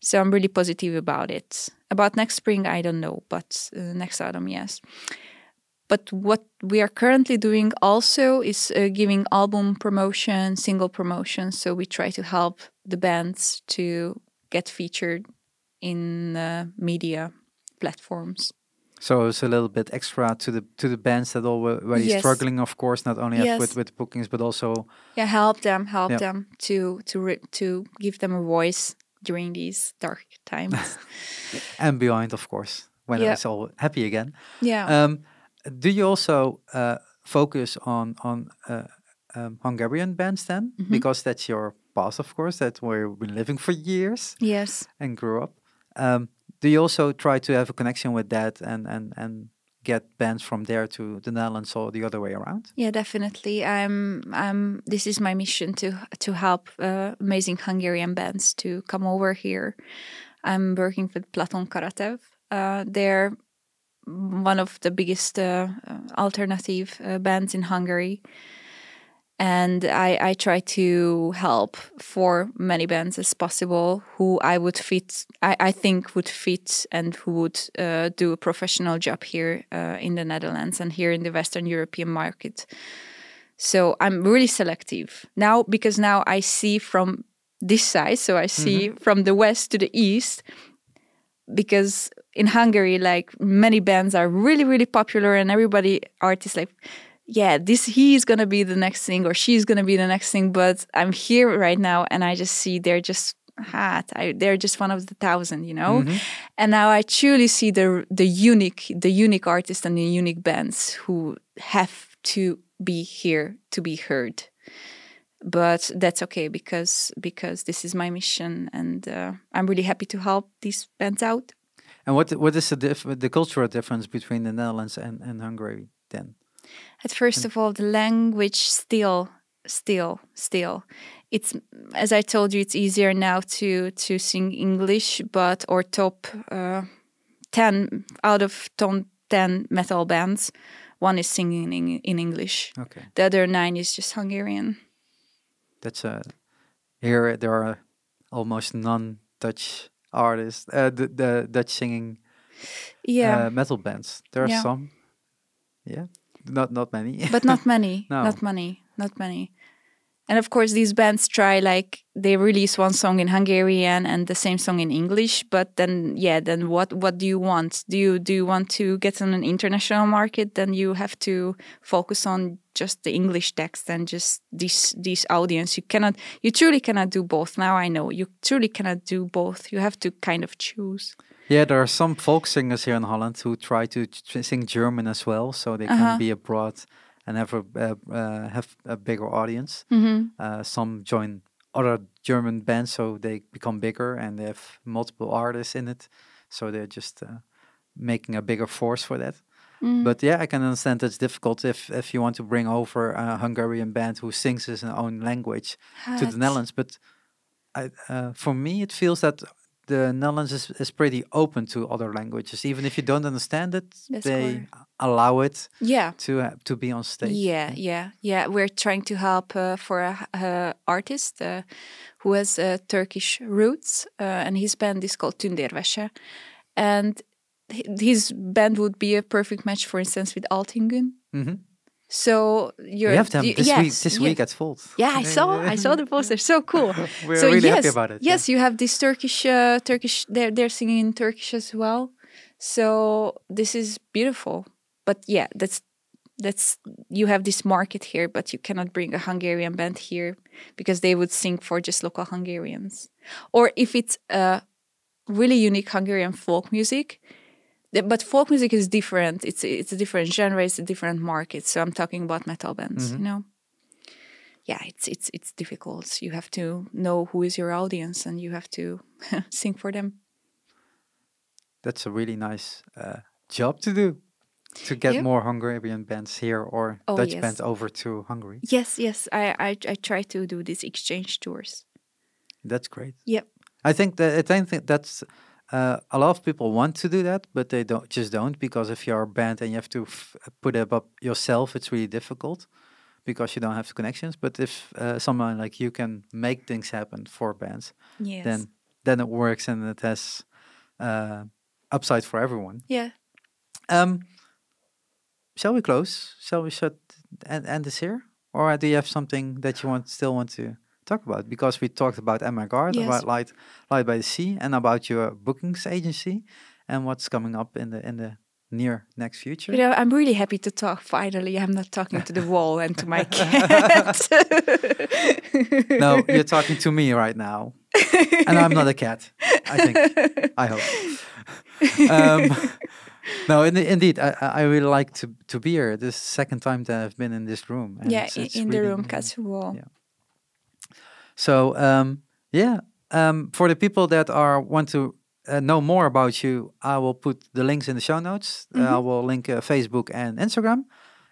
So I'm really positive about it. About next spring, I don't know, but uh, next autumn, yes. But what we are currently doing also is uh, giving album promotion, single promotion. So we try to help the bands to get featured in uh, media platforms. So it's a little bit extra to the to the bands that already Yes. struggling, of course, not only Yes. with with bookings but also Yeah, help them, help Yeah. them to to to give them a voice during these dark times. and beyond, of course, when Yeah. it's all happy again. yeah. Um, do you also uh, focus on on uh, um, Hungarian bands then, Mm-hmm. because that's your past, of course, that's where you've been living for years yes. and grew up. Um, do you also try to have a connection with that and and and get bands from there to the Netherlands or the other way around? Yeah, definitely. I'm. I'm. This is my mission to to help uh, amazing Hungarian bands to come over here. I'm working with Platon Karataev. Uh, they're one of the biggest uh, alternative uh, bands in Hungary, and I, I try to help for many bands as possible who I would fit. I, I think would fit and who would uh, do a professional job here uh, in the Netherlands and here in the Western European market. So I'm really selective now because now I see from this side. So I see from the west to the east because in Hungary, like many bands are really, really popular, and everybody artists like, yeah, this he is gonna be the next thing or she's gonna be the next thing. But I'm here right now, and I just see they're just hat. I, they're just one of the thousand, you know. And now I truly see the the unique, the unique artists and the unique bands who have to be here to be heard but that's okay because because this is my mission and uh, i'm really happy to help these bands out And what what is the dif- the cultural difference between the Netherlands and, and Hungary then? At first of all the language still still still it's as i told you it's easier now to to sing english but or top uh, 10 out of ton ten metal bands. One is singing in, in English. Okay. The other nine is just Hungarian. That's uh here there are almost none Dutch artists. Uh, the, the Dutch singing Yeah, uh, metal bands. There are Yeah. some. Yeah. Not not many. but not many. No. Not many. Not many. And of course, these bands try like they release one song in Hungarian and the same song in English. But then, yeah, then what? What do you want? Do you do you want to get on an international market? Then you have to focus on just the English text and just this this audience. You cannot. You truly cannot do both. Now I know you truly cannot do both. You have to kind of choose. Yeah, there are some folk singers here in Holland who try to ch- sing German as well, so they Uh-huh. can be abroad and have a uh, uh, have a bigger audience. Mm-hmm. Uh, some join other German bands, so they become bigger and they have multiple artists in it. So they're just uh, making a bigger force for that. Mm. But yeah, I can understand it's difficult if if you want to bring over a Hungarian band who sings in their own language to the Netherlands. But I, uh, for me, it feels that the Netherlands is, is pretty open to other languages, even if you don't understand it. That's they correct. allow it Yeah. to uh, to be on stage. Yeah, yeah, yeah. We're trying to help uh, for a, a artist uh, who has uh, Turkish roots, uh, and his band is called Tündérvese, and his band would be a perfect match, for instance, with Altingen. hmm So you're We have them you- this yes, week. This yeah. week at Volt. Yeah, I saw. I saw the poster. So cool. We're so really yes, happy about it. yeah. Yes, you have this Turkish, uh, Turkish. They're they're singing in Turkish as well. So this is beautiful. But yeah, that's that's you have this market here, but you cannot bring a Hungarian band here because they would sing for just local Hungarians. Or if it's a really unique Hungarian folk music, but folk music is different. It's it's a different genre. It's a different market. So I'm talking about metal bands. You know yeah, it's it's it's difficult. You have to know who is your audience, and you have to sing for them. That's a really nice uh, job to do. To get more Hungarian bands here or Oh, Dutch yes. bands over to Hungary. Yes, yes, I I, I try to do these exchange tours. That's great. Yep. I think that I think that's uh, a lot of people want to do that, but they don't just don't because if you're a band and you have to f- put it up yourself, it's really difficult because you don't have the connections. But if uh, someone like you can make things happen for bands, Yes. then then it works and it has uh, upside for everyone. yeah. Um, shall we close? Shall we shut and end this here, or do you have something that you want still want to talk about? Because we talked about Ann My Guard, Yes. about Light Light by the Sea, and about your bookings agency, and what's coming up in the in the near next future. You know, I'm really happy to talk. Finally, I'm not talking to the wall and to my cat. no, you're talking to me right now, and I'm not a cat. I think. I hope. um, no, in, indeed, I, I really like to to be here. This is the second time that I've been in this room. and yeah, it's- in, in the really, room, really- cat's wall. yeah. So um, yeah, um, for the people that are want to uh, know more about you, I will put the links in the show notes. Uh, I will link uh, Facebook and Instagram,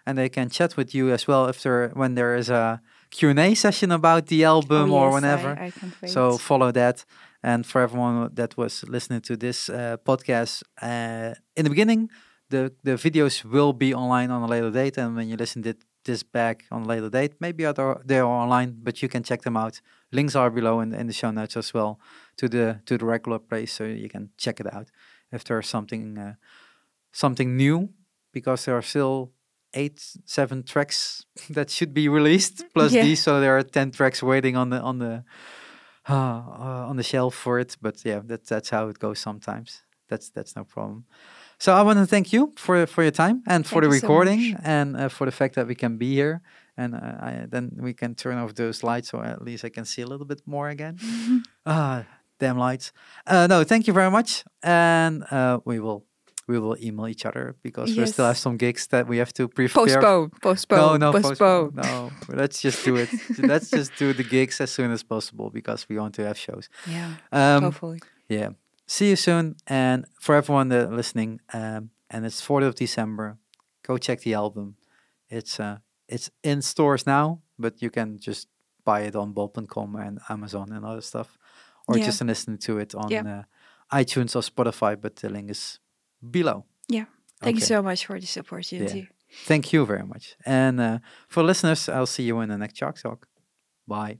and they can chat with you as well if there when there is a Q and A session about the album Oh, or yes, whenever. I, I. So follow that. And for everyone that was listening to this uh, podcast uh, in the beginning, the the videos will be online on a later date. And when you listen to this back on a later date, maybe other they are online, but you can check them out. Links are below in, in the show notes as well to the to the regular place, so you can check it out if there's something uh, something new, because there are still eight seven tracks that should be released plus Yeah. these, so there are ten tracks waiting on the on the uh, uh, on the shelf for it. But yeah, that's that's how it goes sometimes. That's that's no problem. So I want to thank you for for your time and for Thank the you so recording and uh, for the fact that we can be here and uh, I, then we can turn off those lights so at least I can see a little bit more again. ah, damn lights. Uh, no, thank you very much, and uh, we will we will email each other because we still have some gigs that we have to prepare. postpone, postpone, No, no, postpone. No, let's just do it. let's just do the gigs as soon as possible because we want to have shows. Yeah, Um, hopefully. yeah. See you soon. And for everyone that listening, um, and it's 4th of December, go check the album. It's uh it's in stores now, but you can just buy it on bol.com and Amazon and other stuff. Or Yeah. just listen to it on Yeah. uh, iTunes or Spotify, but the link is below. Yeah. Thank you so much for this opportunity. Thank you very much. And uh, for listeners, I'll see you in the next Chalk Talk. Bye.